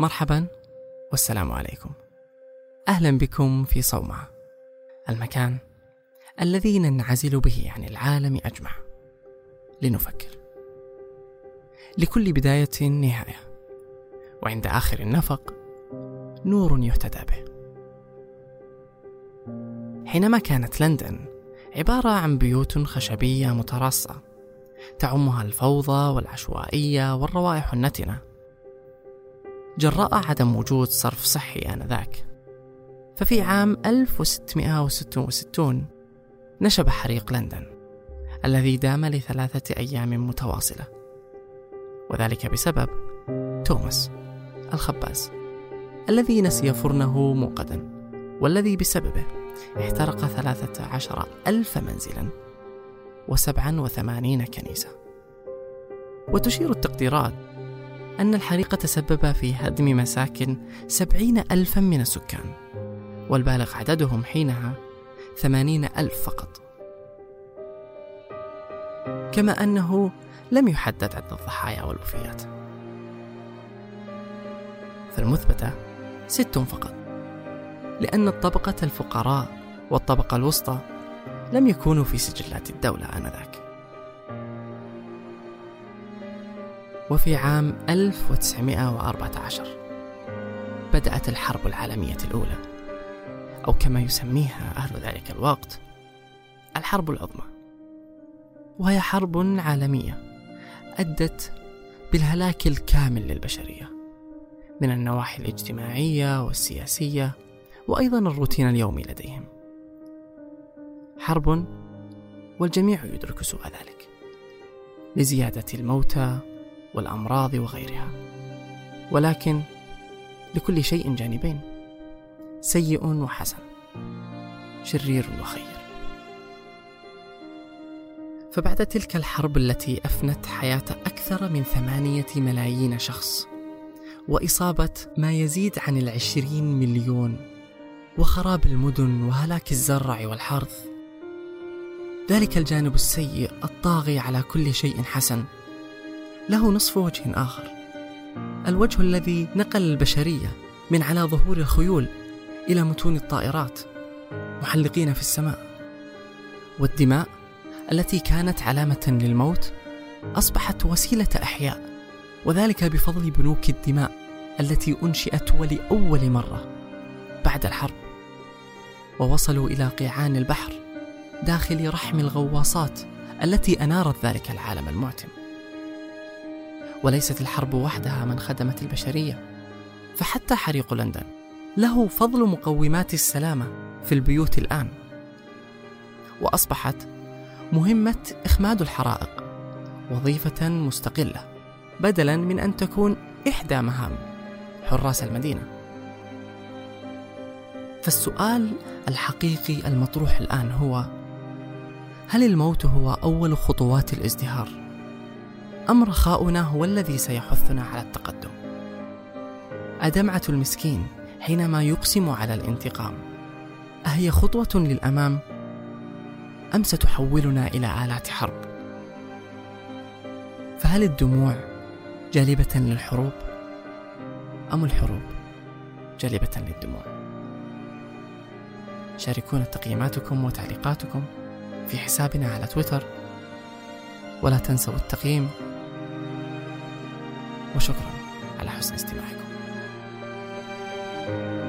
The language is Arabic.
مرحبا والسلام عليكم. أهلا بكم في صومعة المكان الذي ننعزل به عن العالم أجمع. لنفكر. لكل بداية نهاية وعند آخر النفق نور يهتدى به. حينما كانت لندن عبارة عن بيوت خشبية متراصة تعمها الفوضى والعشوائية والروائح النتنة جراء عدم وجود صرف صحي آنذاك. ففي عام 1666 نشب حريق لندن الذي دام لثلاثة أيام متواصلة. وذلك بسبب توماس الخباز الذي نسي فرنه موقدا والذي بسببه احترق ثلاثة عشر ألف منزلا وسبعا وثمانين كنيسة. وتشير التقديرات أن الحريق تسبب في هدم مساكن سبعين ألفا من السكان والبالغ عددهم حينها ثمانين ألف فقط. كما أنه لم يحدد عدد الضحايا والوفيات. فالمثبتة ست فقط لأن الطبقة الفقراء والطبقة الوسطى لم يكونوا في سجلات الدولة آنذاك. وفي عام 1914 بدأت الحرب العالمية الأولى أو كما يسميها أهل ذلك الوقت الحرب العظمى. وهي حرب عالمية أدت بالهلاك الكامل للبشرية من النواحي الاجتماعية والسياسية وأيضا الروتين اليومي لديهم. حرب والجميع يدرك سوء ذلك لزيادة الموتى والأمراض وغيرها. ولكن لكل شيء جانبين سيء وحسن شرير وخير. فبعد تلك الحرب التي أفنت حياة أكثر من ثمانية ملايين شخص وإصابة ما يزيد عن العشرين مليون وخراب المدن وهلاك الزرع والحرث. ذلك الجانب السيء الطاغي على كل شيء حسن. له نصف وجه آخر. الوجه الذي نقل البشرية من على ظهور الخيول إلى متون الطائرات محلقين في السماء. والدماء التي كانت علامة للموت أصبحت وسيلة أحياء وذلك بفضل بنوك الدماء التي أنشئت ولأول مرة بعد الحرب. ووصلوا إلى قيعان البحر داخل رحم الغواصات التي أنارت ذلك العالم المعتم. وليست الحرب وحدها من خدمت البشرية. فحتى حريق لندن له فضل مقومات السلامة في البيوت الآن. وأصبحت مهمة إخماد الحرائق وظيفة مستقلة بدلا من أن تكون إحدى مهام حراس المدينة. فالسؤال الحقيقي المطروح الآن هو هل الموت هو أول خطوات الازدهار؟ أم رخاؤنا هو الذي سيحثنا على التقدم؟ أدمعة المسكين حينما يقسم على الانتقام أهي خطوة للأمام أم ستحولنا إلى آلات حرب؟ فهل الدموع جالبة للحروب أم الحروب جالبة للدموع؟ شاركونا تقييماتكم وتعليقاتكم في حسابنا على تويتر ولا تنسوا التقييم. وشكرا على حسن استماعكم. thank you